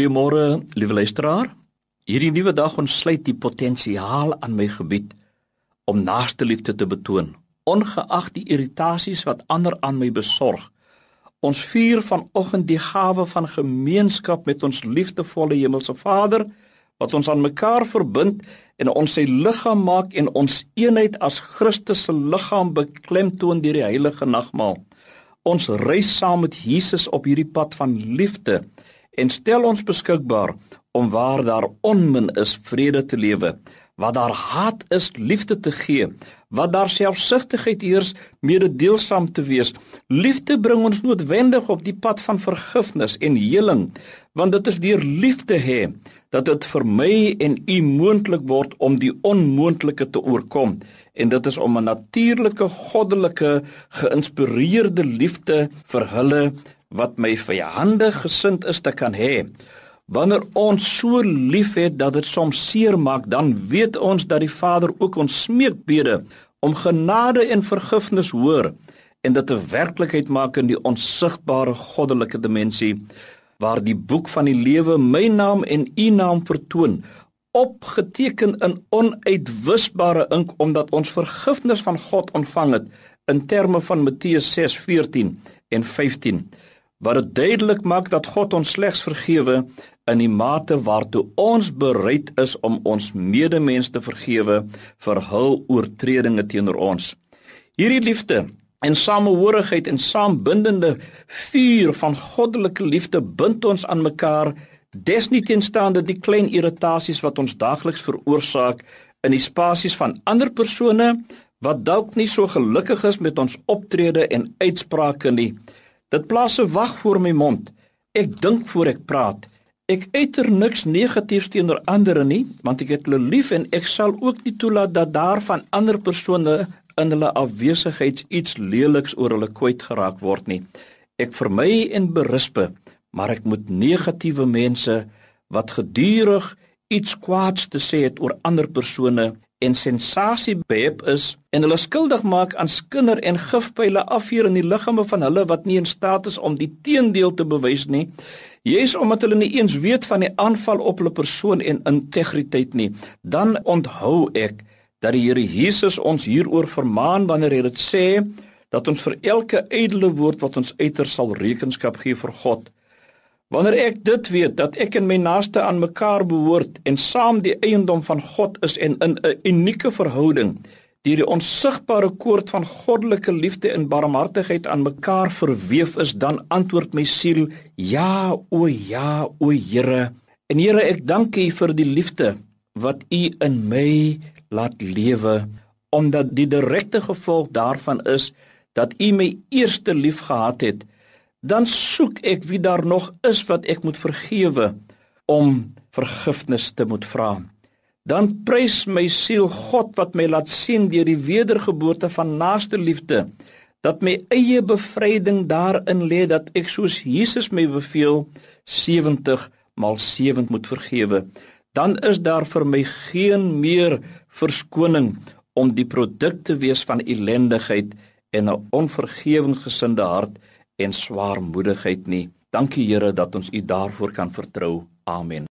Goeiemôre, liewe luisteraar. Hierdie nuwe dag ontsluit die potensiaal aan my gebied om naaste liefde te betoon, ongeag die irritasies wat ander aan my besorg. Ons vier vanoggend die gawe van gemeenskap met ons liefdevolle Hemelse Vader wat ons aan mekaar verbind en ons sy liggaam maak en ons eenheid as Christus se liggaam beklemtoon deur die heilige nagmaal. Ons reis saam met Jesus op hierdie pad van liefde en stel ons beskikbaar om waar daar onmin is vrede te lewe, waar daar haat is liefde te gee, waar daar selfsugtigheid heers mededeelsaam te wees. Liefde bring ons noodwendig op die pad van vergifnis en heling, want dit is deur liefde hê dat dit vir my en u moontlik word om die onmoontlike te oorkom en dit is om 'n natuurlike goddelike geïnspireerde liefde vir hulle wat my vyandig gesind is te kan hê. Wanneer ons so lief het dat dit soms seer maak, dan weet ons dat die Vader ook ons smeekbede om genade en vergifnis hoor en dit 'n werklikheid maak in die onsigbare goddelike dimensie waar die boek van die lewe my naam en u naam vertoon opgeteken in onuitwisbare ink omdat ons vergifnis van God ontvang het in terme van Matteus 6:14 en 15 wat dit duidelik maak dat God ons slegs vergewe in die mate waartoe ons bereid is om ons medemens te vergewe vir hul oortredinge teenoor ons. Hierdie liefde en samehorigheid en saambindende vuur van goddelike liefde bind ons aan mekaar desnietenstaande die klein irritasies wat ons daagliks veroorsaak in die spasies van ander persone wat dalk nie so gelukkig is met ons optrede en uitsprake nie. Dit plaas 'n wag voor my mond. Ek dink voor ek praat. Ek uiter niks negatiefs teenoor ander nie, want ek het hulle lief en ek sal ook nie toelaat dat daar van ander persone in hulle afwesigheid iets leliks oor hulle kwyt geraak word nie. Ek vermy en berispe, maar ek moet negatiewe mense wat gedurig iets kwaads te sê het oor ander persone en sensasie behep is en hulle skuldig maak aan skinder en gifpyle afvuur in die liggame van hulle wat nie in staat is om die teendeel te bewys nie. Jy's omdat hulle nie eens weet van die aanval op hulle persoon en integriteit nie. Dan onthou ek dat die Here Jesus ons hieroor vermaan wanneer hy dit sê dat ons vir elke ydelle woord wat ons uiter sal rekenskap gee vir God. Wanneer ek dit weet dat ek en my naaste aan mekaar behoort en saam die eiendom van God is en in 'n unieke verhouding deur die onsigbare koord van goddelike liefde en barmhartigheid aan mekaar verweef is, dan antwoord my siel: Ja, o ja, o Here. En Here, ek dank U vir die liefde wat U in my laat lewe, omdat die direkte gevolg daarvan is dat U my eerste lief gehad het dan soek ek wie daar nog is wat ek moet vergewe om vergifnis te moet vra. Dan prys my siel God wat my laat sien deur die wedergeboorte van naaste liefde dat my eie bevryding daarin lê dat ek soos Jesus my beveel 70 maal 7 moet vergewe. Dan is daar vir my geen meer verskoning om die produk te wees van ellendigheid en 'n onvergewensgesinde hart en swaarmoedigheid nie. Dankie Here dat ons U daarvoor kan vertrou. Amen.